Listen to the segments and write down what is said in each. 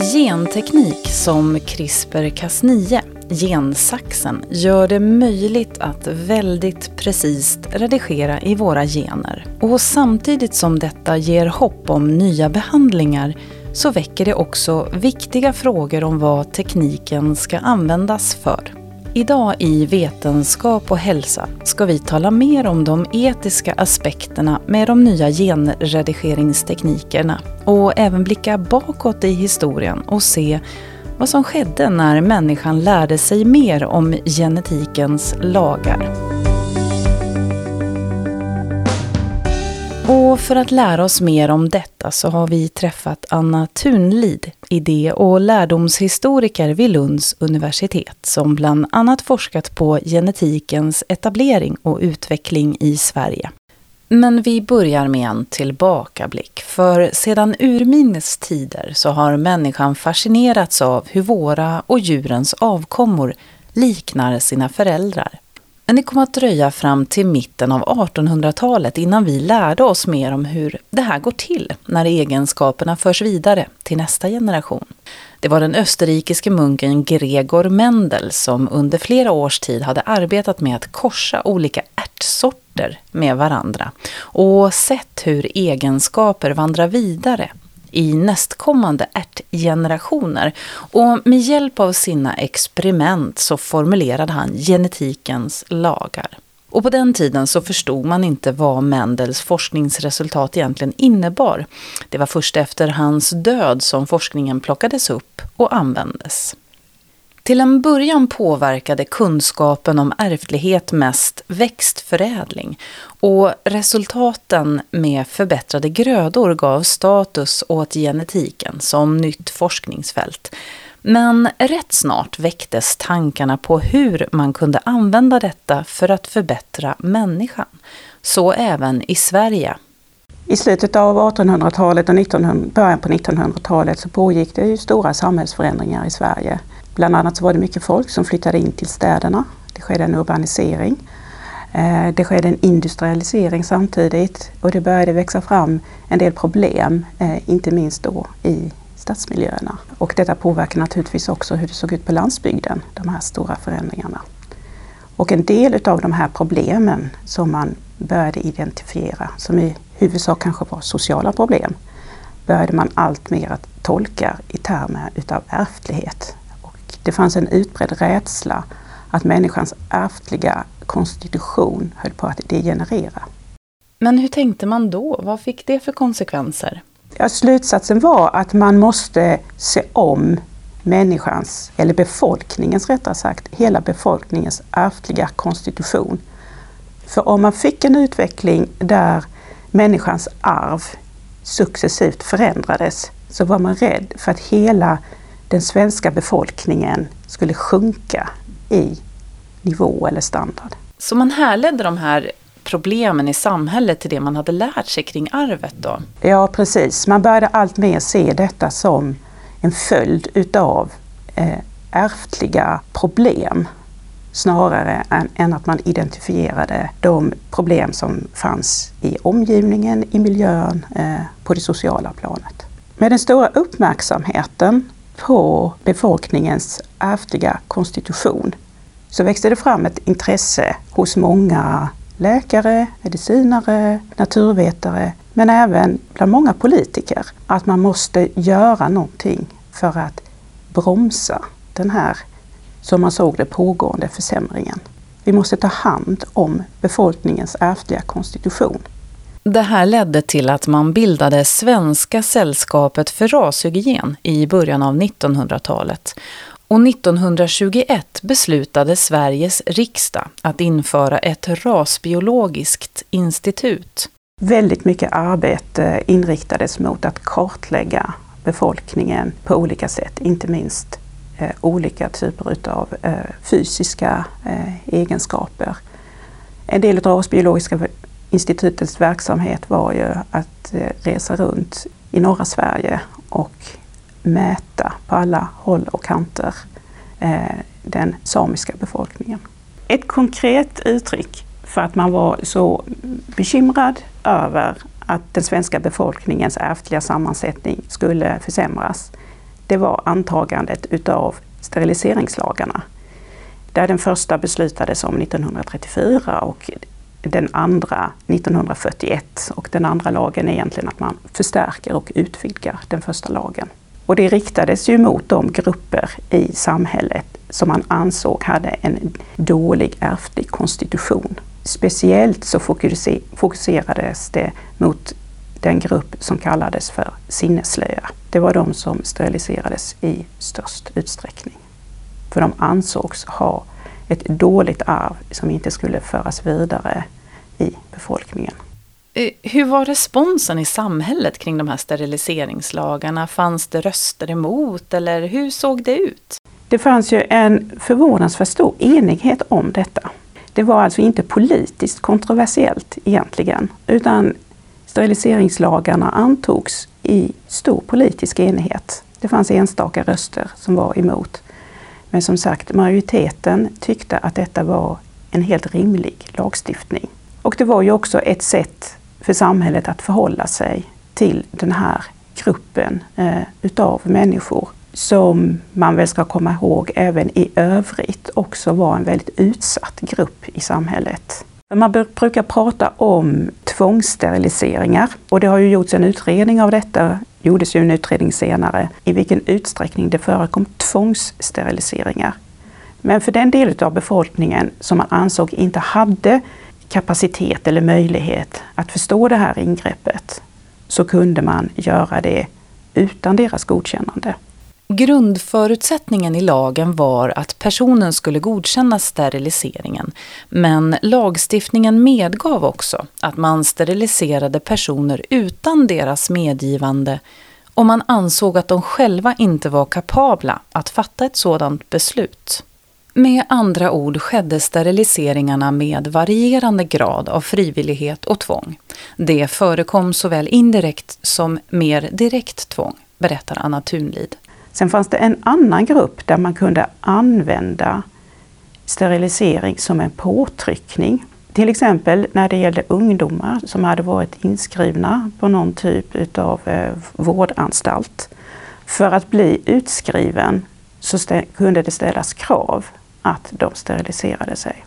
Genteknik som CRISPR-Cas9, gensaxen, gör det möjligt att väldigt precis redigera i våra gener. Och samtidigt som detta ger hopp om nya behandlingar så väcker det också viktiga frågor om vad tekniken ska användas för. Idag i Vetenskap och hälsa ska vi tala mer om de etiska aspekterna med de nya genredigeringsteknikerna och även blicka bakåt i historien och se vad som skedde när människan lärde sig mer om genetikens lagar. Och för att lära oss mer om detta så har vi träffat Anna Thunlid, idé och lärdomshistoriker vid Lunds universitet, som bland annat forskat på genetikens etablering och utveckling i Sverige. Men vi börjar med en tillbakablick, för sedan urminnes tider så har människan fascinerats av hur våra och djurens avkommor liknar sina föräldrar. Men det kom att dröja fram till mitten av 1800-talet innan vi lärde oss mer om hur det här går till när egenskaperna förs vidare till nästa generation. Det var den österrikiske munken Gregor Mendel som under flera års tid hade arbetat med att korsa olika ärtsorter med varandra och sett hur egenskaper vandrar vidare i nästkommande ärtgenerationer och med hjälp av sina experiment så formulerade han genetikens lagar. Och på den tiden så förstod man inte vad Mendels forskningsresultat egentligen innebar. Det var först efter hans död som forskningen plockades upp och användes. Till en början påverkade kunskapen om ärftlighet mest växtförädling och resultaten med förbättrade grödor gav status åt genetiken som nytt forskningsfält. Men rätt snart väcktes tankarna på hur man kunde använda detta för att förbättra människan. Så även i Sverige. I slutet av 1800-talet och 1900, början på 1900-talet så pågick det ju stora samhällsförändringar i Sverige. Bland annat så var det mycket folk som flyttade in till städerna. Det skedde en urbanisering. Eh, det skedde en industrialisering samtidigt och det började växa fram en del problem, eh, inte minst då i stadsmiljöerna. Och detta påverkar naturligtvis också hur det såg ut på landsbygden, de här stora förändringarna. Och en del utav de här problemen som man började identifiera, som i huvudsak kanske var sociala problem, började man allt mer att tolka i termer utav ärftlighet. Det fanns en utbredd rädsla att människans ärftliga konstitution höll på att degenerera. Men hur tänkte man då? Vad fick det för konsekvenser? Ja, slutsatsen var att man måste se om människans, eller befolkningens rättare sagt, hela befolkningens ärftliga konstitution. För om man fick en utveckling där människans arv successivt förändrades så var man rädd för att hela den svenska befolkningen skulle sjunka i nivå eller standard. Så man härledde de här problemen i samhället till det man hade lärt sig kring arvet då? Ja precis, man började allt mer se detta som en följd utav eh, ärftliga problem snarare än, än, att man identifierade de problem som fanns i omgivningen, i miljön, eh, på det sociala planet. Med den stora uppmärksamheten på befolkningens ärftliga konstitution så växte det fram ett intresse hos många läkare, medicinare, naturvetare men även bland många politiker att man måste göra någonting för att bromsa den här, som man såg det, pågående försämringen. Vi måste ta hand om befolkningens ärftliga konstitution. Det här ledde till att man bildade Svenska sällskapet för rashygien i början av 1900-talet. Och 1921 beslutade Sveriges riksdag att införa ett rasbiologiskt institut. Väldigt mycket arbete inriktades mot att kartlägga befolkningen på olika sätt, inte minst eh, olika typer utav eh, fysiska eh, egenskaper. En del av rasbiologiska institutets verksamhet var ju att eh, resa runt i norra Sverige och mäta på alla håll och kanter eh, den samiska befolkningen. Ett konkret uttryck för att man var så bekymrad över att den svenska befolkningens ärftliga sammansättning skulle försämras, det var antagandet utav steriliseringslagarna. Där den första beslutades om 1934 och den andra 1941. Och den andra lagen är egentligen att man förstärker och utvidgar den första lagen. Och det riktades ju mot de grupper i samhället som man ansåg hade en dålig ärftlig konstitution. Speciellt så fokuserades det mot den grupp som kallades för sinneslöa. Det var de som steriliserades i störst utsträckning. För de ansågs ha ett dåligt arv som inte skulle föras vidare i befolkningen. Eh, hur var responsen i samhället kring de här steriliseringslagarna? Fanns det röster emot eller hur såg det ut? Det fanns ju en förvånansvärt stor enighet om detta. Det var alltså inte politiskt kontroversiellt egentligen, utan steriliseringslagarna antogs i stor politisk enighet. Det fanns enstaka röster som var emot. Men som sagt, majoriteten tyckte att detta var en helt rimlig lagstiftning. Och det var ju också ett sätt för samhället att förhålla sig till den här gruppen eh, utav människor som man väl ska komma ihåg även i övrigt också var en väldigt utsatt grupp i samhället. Man brukar prata om tvångssteriliseringar och det har ju gjorts en utredning av detta, gjordes ju en utredning senare, i vilken utsträckning det förekom tvångssteriliseringar. Men för den del av befolkningen som man ansåg inte hade kapacitet eller möjlighet att förstå det här ingreppet så kunde man göra det utan deras godkännande. Grundförutsättningen i lagen var att personen skulle godkänna steriliseringen, men lagstiftningen medgav också att man steriliserade personer utan deras medgivande om man ansåg att de själva inte var kapabla att fatta ett sådant beslut. Med andra ord skedde steriliseringarna med varierande grad av frivillighet och tvång. Det förekom såväl indirekt som mer direkt tvång, berättar Anna Thunlid. Sen fanns det en annan grupp där man kunde använda sterilisering som en påtryckning. Till exempel när det gällde ungdomar som hade varit inskrivna på någon typ utav eh, vårdanstalt. För att bli utskriven så kunde det ställas krav att de steriliserade sig.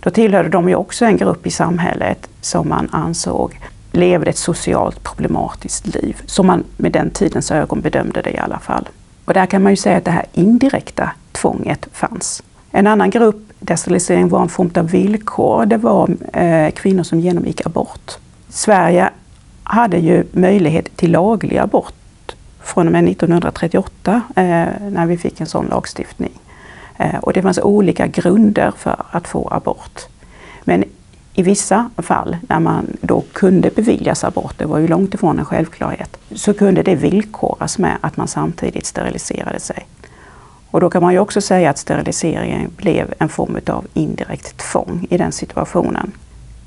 Då tillhörde de ju också en grupp i samhället som man ansåg levde ett socialt problematiskt liv. Som man med den tidens ögon bedömde det i alla fall. Och där kan man ju säga att det här indirekta tvånget fanns. En annan grupp där sterilisering var en form av villkor, det var eh, kvinnor som genomgick abort. Sverige hade ju möjlighet till laglig abort från och med 1938 eh, när vi fick en sån lagstiftning. Eh, och det fanns olika grunder för att få abort. Men i vissa fall, när man då kunde beviljas abort, det var ju långt ifrån en självklarhet, så kunde det villkoras med att man samtidigt steriliserade sig. Och då kan man ju också säga att steriliseringen blev en form av indirekt tvång i den situationen.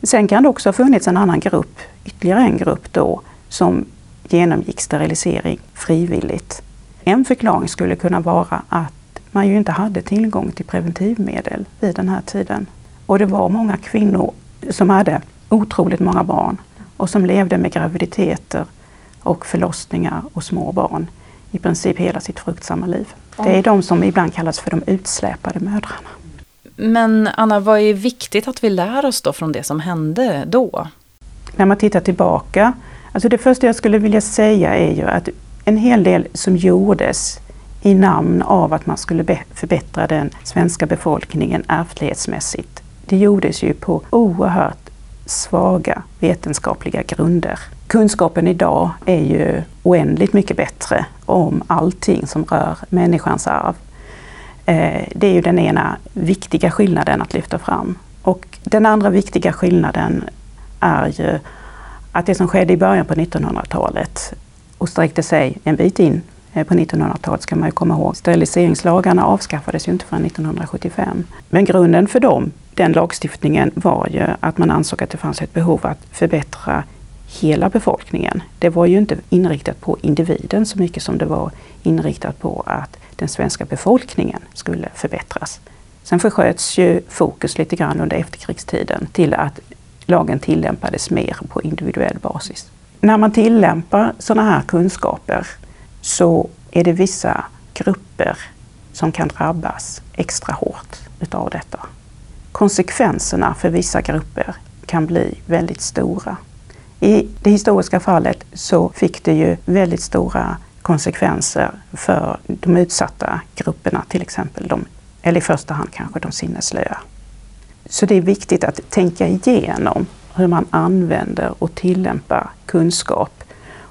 Sen kan det också ha funnits en annan grupp, ytterligare en grupp då, som genomgick sterilisering frivilligt. En förklaring skulle kunna vara att man ju inte hade tillgång till preventivmedel vid den här tiden. Och det var många kvinnor som hade otroligt många barn och som levde med graviditeter och förlossningar och små barn i princip hela sitt fruktsamma liv. Det är de som ibland kallas för de utsläpade mödrarna. Men Anna, vad är viktigt att vi lär oss då från det som hände då? När man tittar tillbaka, alltså det första jag skulle vilja säga är ju att en hel del som gjordes i namn av att man skulle förbättra den svenska befolkningen ärftlighetsmässigt. Det gjordes ju på oerhört svaga vetenskapliga grunder. Kunskapen idag är ju oändligt mycket bättre om allting som rör människans arv. Eh, det är ju den ena viktiga skillnaden att lyfta fram. Och den andra viktiga skillnaden är ju att det som skedde i början på 1900-talet och sträckte sig en bit in Eh, på 1900-talet ska man ju komma ihåg. Steriliseringslagarna avskaffades ju inte förrän 1975. Men grunden för dem, den lagstiftningen var ju att man ansåg att det fanns ett behov att förbättra hela befolkningen. Det var ju inte inriktat på individen så mycket som det var inriktat på att den svenska befolkningen skulle förbättras. Sen försköts ju fokus lite grann under efterkrigstiden till att lagen tillämpades mer på individuell basis. När man tillämpar sådana här kunskaper så är det vissa grupper som kan drabbas extra hårt utav detta. Konsekvenserna för vissa grupper kan bli väldigt stora. I det historiska fallet så fick det ju väldigt stora konsekvenser för de utsatta grupperna, till exempel de, eller i första hand kanske de sinneslöa. Så det är viktigt att tänka igenom hur man använder och tillämpar kunskap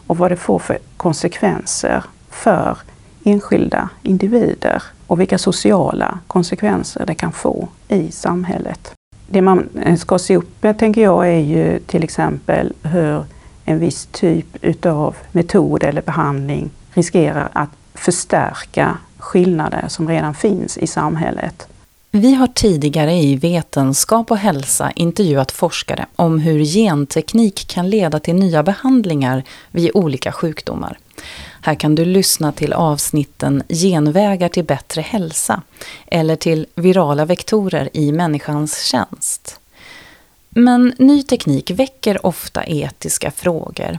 och vad det får för konsekvenser för enskilda individer och vilka sociala konsekvenser det kan få i samhället. Det man eh, ska se upp med, tänker jag, är ju till exempel hur en viss typ utav metod eller behandling riskerar att förstärka skillnader som redan finns i samhället. Vi har tidigare i Vetenskap och hälsa intervjuat forskare om hur genteknik kan leda till nya behandlingar vid olika sjukdomar. Här kan du lyssna till avsnitten Genvägar till bättre hälsa eller till Virala vektorer i människans tjänst. Men ny teknik väcker ofta etiska frågor.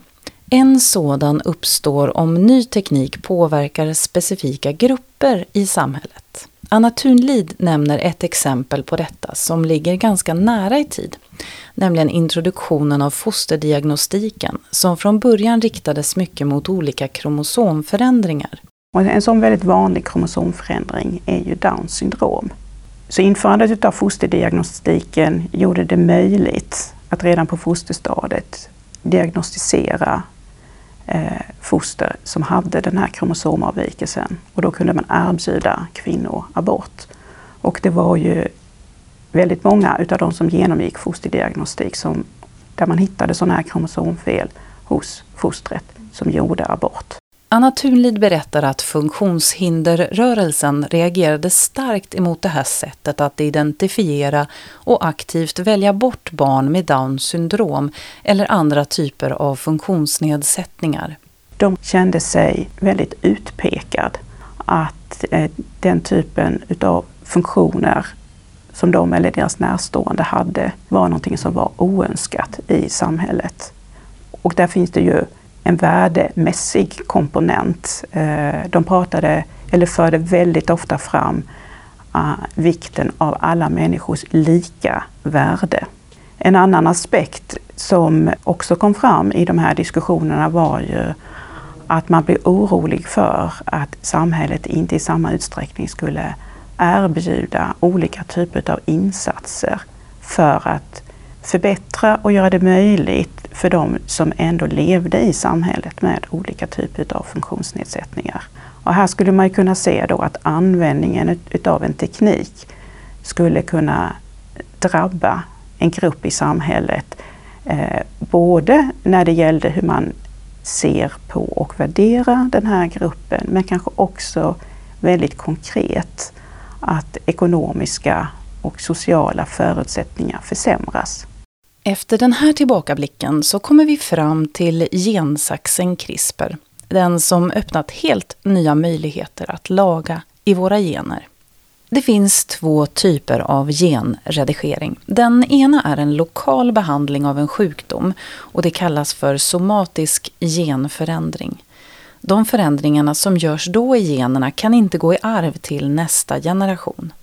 En sådan uppstår om ny teknik påverkar specifika grupper i samhället. Anna Thunlid nämner ett exempel på detta som ligger ganska nära i tid, nämligen introduktionen av fosterdiagnostiken som från början riktades mycket mot olika kromosomförändringar. En sån väldigt vanlig kromosomförändring är ju Downs syndrom. Så införandet av fosterdiagnostiken gjorde det möjligt att redan på fosterstadiet diagnostisera Eh, foster som hade den här kromosomavvikelsen. Och då kunde man erbjuda kvinnor abort. Och det var ju väldigt många utav de som genomgick fosterdiagnostik som, där man hittade sådana här kromosomfel hos fostret som gjorde abort. Anna Thunlid berättar att funktionshinderrörelsen reagerade starkt emot det här sättet att identifiera och aktivt välja bort barn med Downs syndrom eller andra typer av funktionsnedsättningar. De kände sig väldigt utpekad att eh, den typen utav funktioner som de eller deras närstående hade var någonting som var oönskat i samhället. Och där finns det ju en värdemässig komponent. Eh, de pratade, eller förde väldigt ofta fram eh, vikten av alla människors lika värde. En annan aspekt som också kom fram i de här diskussionerna var ju att man blev orolig för att samhället inte i samma utsträckning skulle erbjuda olika typer av insatser för att förbättra och göra det möjligt för de som ändå levde i samhället med olika typer av funktionsnedsättningar. Och här skulle man kunna se då att användningen utav en teknik skulle kunna drabba en grupp i samhället. Eh, både när det gällde hur man ser på och värderar den här gruppen men kanske också väldigt konkret att ekonomiska och sociala förutsättningar försämras. Efter den här tillbakablicken så kommer vi fram till gensaxen CRISPR. Den som öppnat helt nya möjligheter att laga i våra gener. Det finns två typer av genredigering. Den ena är en lokal behandling av en sjukdom och det kallas för somatisk genförändring. De förändringarna som görs då i generna kan inte gå i arv till nästa generation.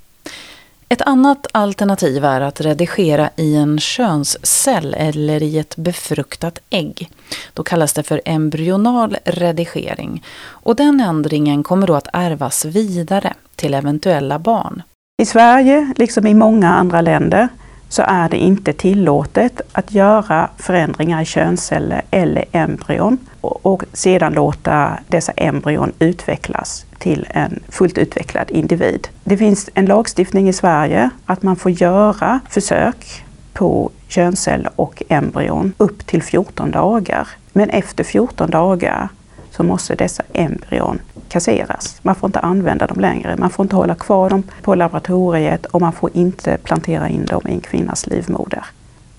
Ett annat alternativ är att redigera i en könscell eller i ett befruktat ägg. Då kallas det för embryonal redigering. Och den ändringen kommer då att ärvas vidare till eventuella barn. I Sverige, liksom i många andra länder, så är det inte tillåtet att göra förändringar i könsceller eller embryon och sedan låta dessa embryon utvecklas till en fullt utvecklad individ. Det finns en lagstiftning i Sverige att man får göra försök på könsceller och embryon upp till 14 dagar. Men efter 14 dagar så måste dessa embryon kasseras. Man får inte använda dem längre. Man får inte hålla kvar dem på laboratoriet och man får inte plantera in dem i en kvinnas livmoder.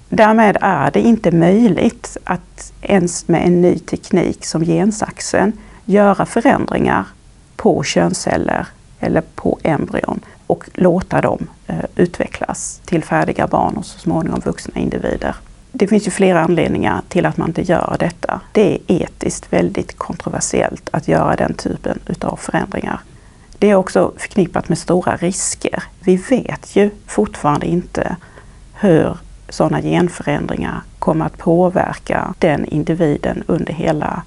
Därmed är det inte möjligt att ens med en ny teknik som gensaxen göra förändringar på könsceller eller på embryon och låta dem eh, utvecklas till färdiga barn och så småningom vuxna individer. det finns ju flera anledningar till att man inte gör detta. Det är etiskt väldigt kontroversiellt att göra den typen utav förändringar. Det är också förknippat med stora risker. Vi vet ju fortfarande inte hur sådana genförändringar kommer att påverka den individen under hela,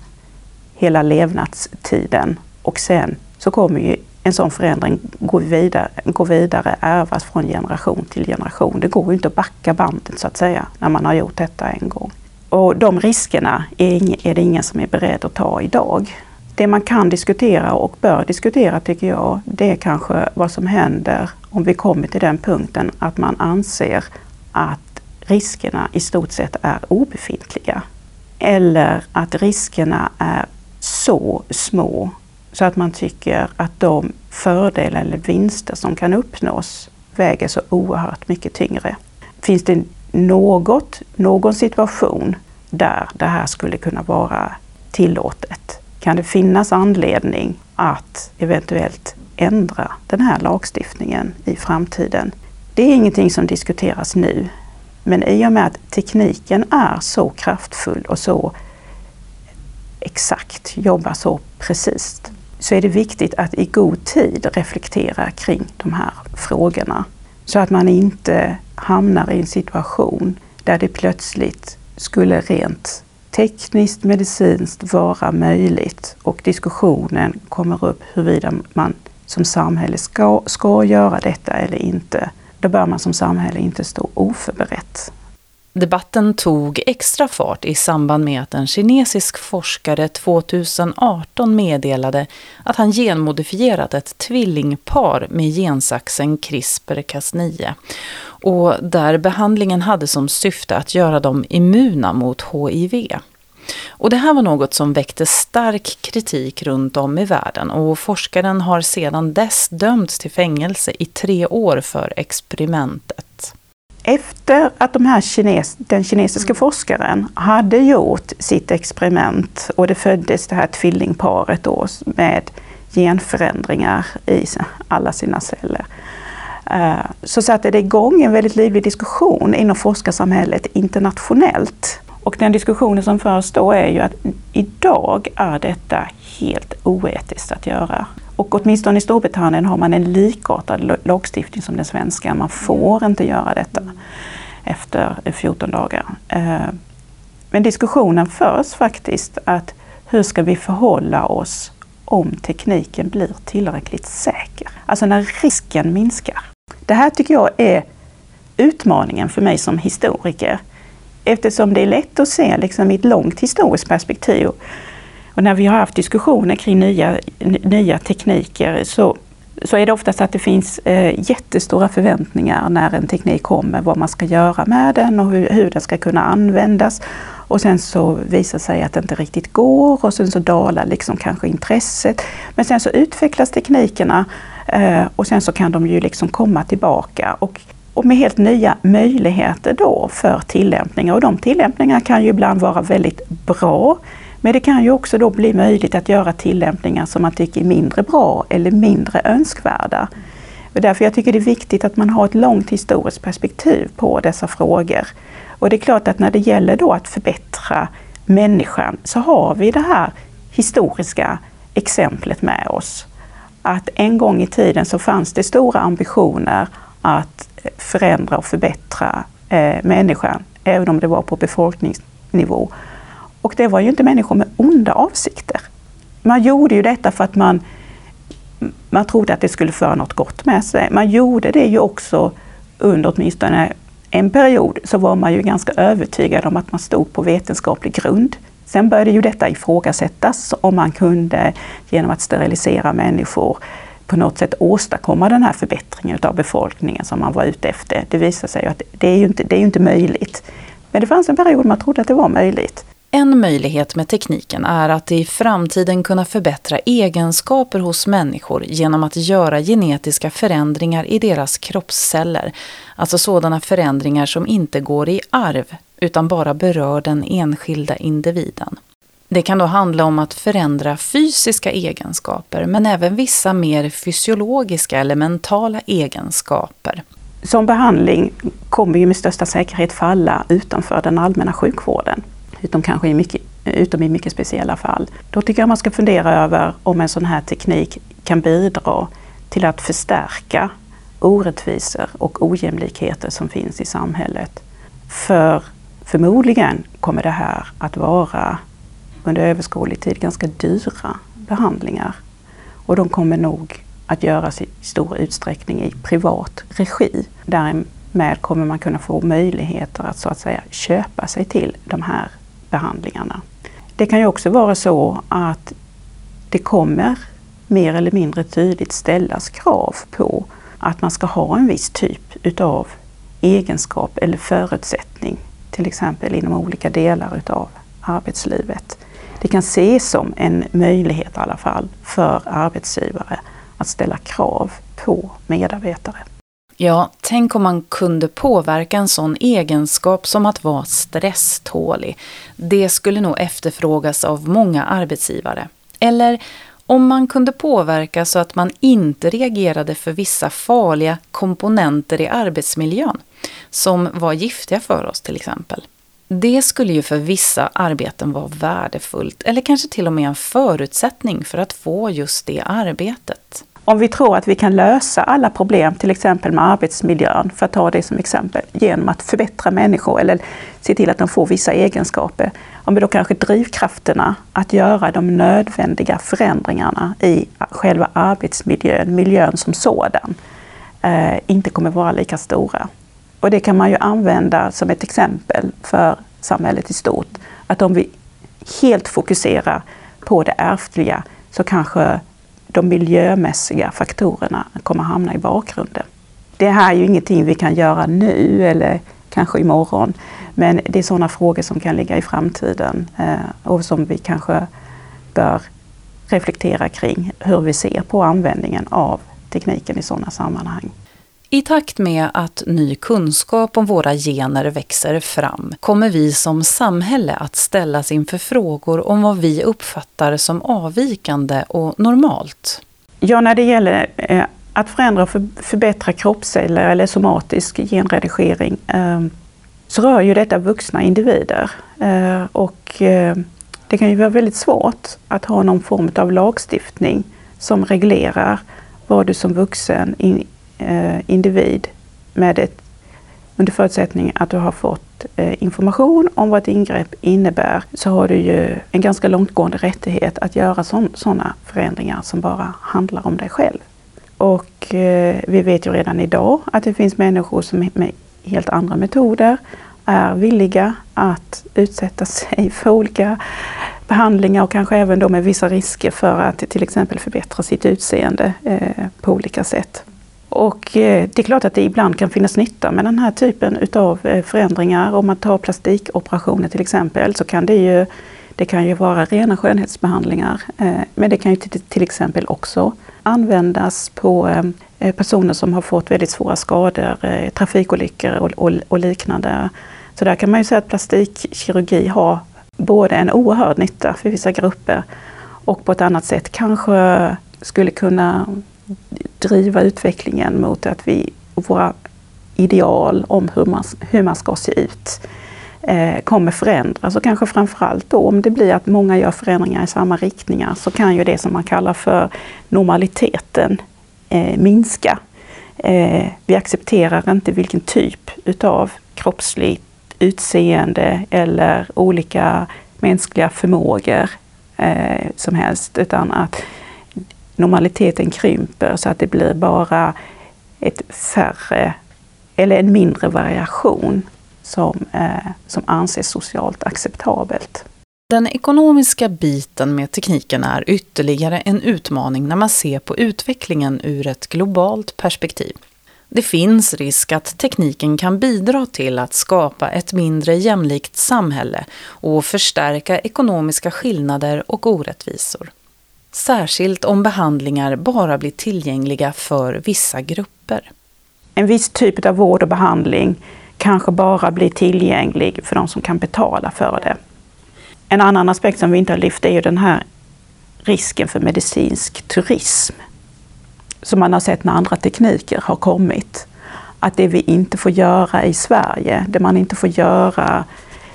hela levnadstiden. Och sen så kommer ju en sån förändring gå vidare, gå vidare, ärvas från generation till generation. Det går ju inte att backa bandet så att säga, när man har gjort detta en gång. Och de riskerna är, är det ingen som är beredd att ta idag. Det man kan diskutera och bör diskutera tycker jag, det är kanske vad som händer om vi kommer till den punkten att man anser att riskerna i stort sett är obefintliga. Eller att riskerna är så små så att man tycker att de fördelar eller vinster som kan uppnås väger så oerhört mycket tyngre. Finns det något, någon situation där det här skulle kunna vara tillåtet? Kan det finnas anledning att eventuellt ändra den här lagstiftningen i framtiden? Det är ingenting som diskuteras nu. Men i och med att tekniken är så kraftfull och så exakt, jobbar så precis, så är det viktigt att i god tid reflektera kring de här frågorna. Så att man inte hamnar i en situation där det plötsligt skulle rent tekniskt, medicinskt vara möjligt och diskussionen kommer upp huruvida man som samhälle ska, ska göra detta eller inte. Då bör man som samhälle inte stå oförberett. Debatten tog extra fart i samband med att en kinesisk forskare 2018 meddelade att han genmodifierat ett tvillingpar med gensaxen CRISPR-Cas9 och där behandlingen hade som syfte att göra dem immuna mot HIV. Och det här var något som väckte stark kritik runt om i världen och forskaren har sedan dess dömts till fängelse i tre år för experimentet. Efter att de här kines, den kinesiska mm. forskaren hade gjort sitt experiment och det föddes det här tvillingparet då med genförändringar i alla sina celler. Eh, så satte det igång en väldigt livlig diskussion inom forskarsamhället internationellt. Och den diskussionen som förs då är ju att idag är detta helt oetiskt att göra. Och åtminstone i Storbritannien har man en likartad lagstiftning som den svenska. Man får inte göra detta efter 14 dagar. Eh, men diskussionen förs faktiskt att hur ska vi förhålla oss om tekniken blir tillräckligt säker? Alltså när risken minskar. Det här tycker jag är utmaningen för mig som historiker. Eftersom det är lätt att se liksom, i ett långt historiskt perspektiv och när vi har haft diskussioner kring nya, nya tekniker så, så är det oftast att det finns eh, jättestora förväntningar när en teknik kommer, vad man ska göra med den och hur, hur den ska kunna användas. Och sen så visar sig att det inte riktigt går och sen så dalar liksom kanske intresset. Men sen så utvecklas teknikerna eh, och sen så kan de ju liksom komma tillbaka. Och och med helt nya möjligheter då för tillämpningar. Och de tillämpningarna kan ju ibland vara väldigt bra. Men det kan ju också då bli möjligt att göra tillämpningar som man tycker är mindre bra eller mindre önskvärda. Och därför jag tycker det är viktigt att man har ett långt historiskt perspektiv på dessa frågor. Och det är klart att när det gäller då att förbättra människan så har vi det här historiska exemplet med oss. Att en gång i tiden så fanns det stora ambitioner att förändra och förbättra eh, människan, även om det var på befolkningsnivå. Och det var ju inte människor med onda avsikter. Man gjorde ju detta för att man, man trodde att det skulle föra något gott med sig. Man gjorde det ju också under åtminstone en period så var man ju ganska övertygad om att man stod på vetenskaplig grund. Sen började ju detta ifrågasättas om man kunde genom att sterilisera människor på något sätt åstadkomma den här förbättringen av befolkningen som man var ute efter. Det visade sig att det är ju inte, det är inte möjligt. Men det fanns en period man trodde att det var möjligt. En möjlighet med tekniken är att i framtiden kunna förbättra egenskaper hos människor genom att göra genetiska förändringar i deras kroppsceller. Alltså sådana förändringar som inte går i arv utan bara berör den enskilda individen. Det kan då handla om att förändra fysiska egenskaper men även vissa mer fysiologiska eller mentala egenskaper. Som behandling kommer ju med största säkerhet falla utanför den allmänna sjukvården. Utom kanske i mycket, utom i mycket speciella fall. Då tycker jag man ska fundera över om en sån här teknik kan bidra till att förstärka orättvisor och ojämlikheter som finns i samhället. För förmodligen kommer det här att vara under överskådlig tid ganska dyra behandlingar. Och de kommer nog att göras i stor utsträckning i privat regi. Därmed kommer man kunna få möjligheter att så att säga köpa sig till de här behandlingarna. Det kan ju också vara så att det kommer mer eller mindre tydligt ställas krav på att man ska ha en viss typ utav egenskap eller förutsättning, till exempel inom olika delar utav arbetslivet. Det kan ses som en möjlighet i alla fall för arbetsgivare att ställa krav på medarbetare. Ja, tänk om man kunde påverka en sån egenskap som att vara stresstålig. Det skulle nog efterfrågas av många arbetsgivare. Eller om man kunde påverka så att man inte reagerade för vissa farliga komponenter i arbetsmiljön, som var giftiga för oss till exempel. Det skulle ju för vissa arbeten vara värdefullt, eller kanske till och med en förutsättning för att få just det arbetet. Om vi tror att vi kan lösa alla problem, till exempel med arbetsmiljön, för att ta det som exempel, genom att förbättra människor eller se till att de får vissa egenskaper. Om vi då kanske drivkrafterna att göra de nödvändiga förändringarna i själva arbetsmiljön, miljön som sådan, eh, inte kommer vara lika stora. Och det kan man ju använda som ett exempel för samhället i stort. Att om vi helt fokuserar på det ärftliga så kanske de miljömässiga faktorerna kommer hamna i bakgrunden. Det här är ju ingenting vi kan göra nu eller kanske imorgon. Men det är sådana frågor som kan ligga i framtiden eh, och som vi kanske bör reflektera kring hur vi ser på användningen av tekniken i sådana sammanhang. I takt med att ny kunskap om våra gener växer fram kommer vi som samhälle att ställas inför frågor om vad vi uppfattar som avvikande och normalt. Ja, när det gäller eh, att förändra och förbättra kroppsceller eller somatisk genredigering eh, så rör ju detta vuxna individer. Eh, och eh, det kan ju vara väldigt svårt att ha någon form av lagstiftning som reglerar vad du som vuxen Eh, individ med ett, under förutsättning att du har fått eh, information om vad ett ingrepp innebär så har du ju en ganska långtgående rättighet att göra sådana förändringar som bara handlar om dig själv. Och eh, vi vet ju redan idag att det finns människor som med helt andra metoder är villiga att utsätta sig för olika behandlingar och kanske även då med vissa risker för att till exempel förbättra sitt utseende eh, på olika sätt. Och eh, det är klart att det ibland kan finnas nytta med den här typen utav eh, förändringar. Om man tar plastikoperationer till exempel så kan det ju, det kan ju vara rena skönhetsbehandlingar. Eh, men det kan ju till exempel också användas på personer som har fått väldigt svåra skador, trafikolyckor och liknande. Så där kan man ju säga att plastikkirurgi har både en oerhörd nytta för vissa grupper och på ett annat sätt kanske skulle kunna driva utvecklingen mot att vi, våra ideal om hur man, hur man ska se ut eh, kommer förändras och kanske framförallt då om det blir att många gör förändringar i samma riktningar så kan ju det som man kallar för normaliteten eh, minska. Eh, vi accepterar inte vilken typ utav kroppsligt utseende eller olika mänskliga förmågor eh, som helst utan att normaliteten krymper så att det blir bara ett färre eller en mindre variation som, eh, som anses socialt acceptabelt. Den ekonomiska biten med tekniken är ytterligare en utmaning när man ser på utvecklingen ur ett globalt perspektiv. Det finns risk att tekniken kan bidra till att skapa ett mindre jämlikt samhälle och förstärka ekonomiska skillnader och orättvisor. Särskilt om behandlingar bara blir tillgängliga för vissa grupper. En viss typ av vård och behandling kanske bara blir tillgänglig för de som kan betala för det. En annan aspekt som vi inte har lyft är ju den här risken för medicinsk turism. Som man har sett när andra tekniker har kommit. att det vi inte får göra i Sverige, det man inte får göra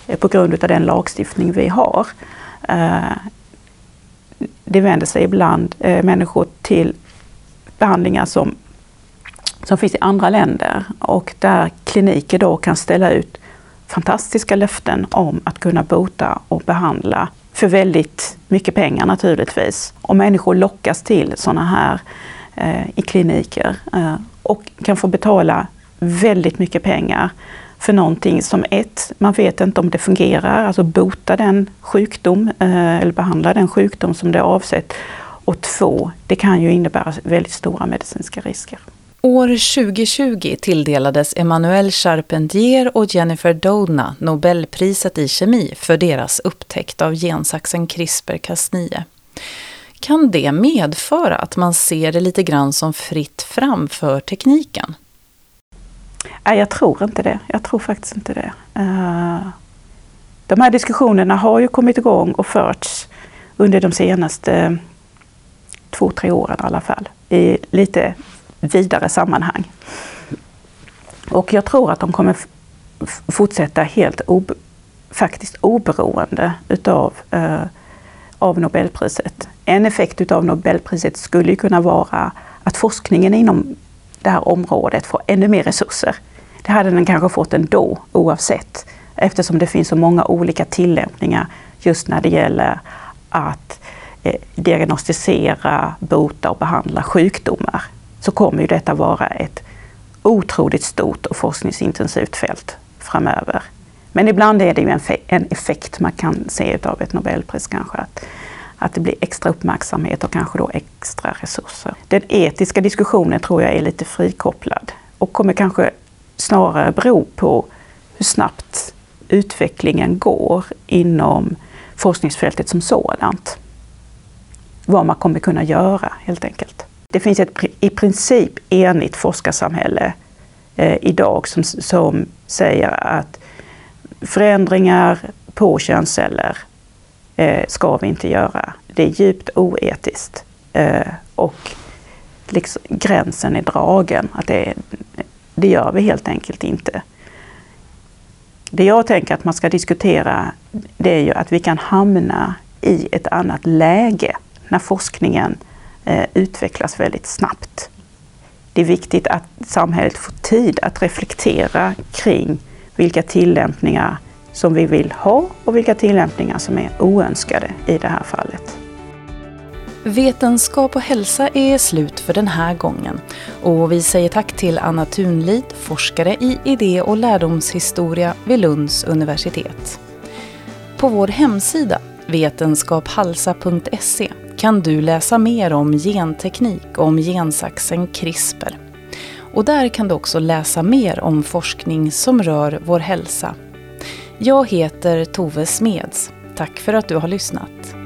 eh, på grund av den lagstiftning vi har. Eh, det vänder sig ibland eh, människor till behandlingar som, som finns i andra länder och där kliniker då kan ställa ut fantastiska löften om att kunna bota och behandla för väldigt mycket pengar naturligtvis. Och människor lockas till sådana här eh, i kliniker eh, och kan få betala väldigt mycket pengar för någonting som ett, man vet inte om det fungerar, alltså bota den sjukdom eh, eller behandla den sjukdom som det är avsett. Och två, det kan ju innebära väldigt stora medicinska risker. År 2020 tilldelades Emmanuel Charpentier och Jennifer Doudna Nobelpriset i kemi för deras upptäckt av gensaxen CRISPR-Cas9. Kan det medföra att man ser det lite grann som fritt fram för tekniken? Nej, jag tror inte det. Jag tror faktiskt inte det. Eh, de här diskussionerna har ju kommit igång och förts under de senaste två, tre åren i alla fall. I lite vidare sammanhang. Och jag tror att de kommer fortsätta helt ob faktiskt oberoende utav eh, av Nobelpriset. En effekt utav Nobelpriset skulle kunna vara att forskningen inom det här området får ännu mer resurser. Det hade den kanske fått ändå oavsett eftersom det finns så många olika tillämpningar just när det gäller att eh, diagnostisera, bota och behandla sjukdomar så kommer ju detta vara ett otroligt stort och forskningsintensivt fält framöver. Men ibland är det ju en, effekt man kan se av ett Nobelpris kanske. Att, att det blir extra uppmärksamhet och kanske då extra resurser. Den etiska diskussionen tror jag är lite frikopplad och kommer kanske snarare bero på hur snabbt utvecklingen går inom forskningsfältet som sådant. Vad man kommer kunna göra helt enkelt. Det finns ett i princip enigt forskarsamhälle eh, idag som, som säger att förändringar på könsceller eh, ska vi inte göra. Det är djupt oetiskt. Eh, och liksom, gränsen är dragen. Att det, det gör vi helt enkelt inte. Det jag tänker att man ska diskutera det är ju att vi kan hamna i ett annat läge när forskningen eh, utvecklas väldigt snabbt. Det är viktigt att samhället får tid att reflektera kring vilka tillämpningar som vi vill ha och vilka tillämpningar som är oönskade i det här fallet. Vetenskap och hälsa är slut för den här gången och vi säger tack till Anna Thunlid, forskare i idé och lärdomshistoria vid Lunds universitet. På vår hemsida vetenskaphalsa.se kan du läsa mer om genteknik och om gensaxen CRISPR. Och där kan du också läsa mer om forskning som rör vår hälsa. Jag heter Tove Smeds. Tack för att du har lyssnat.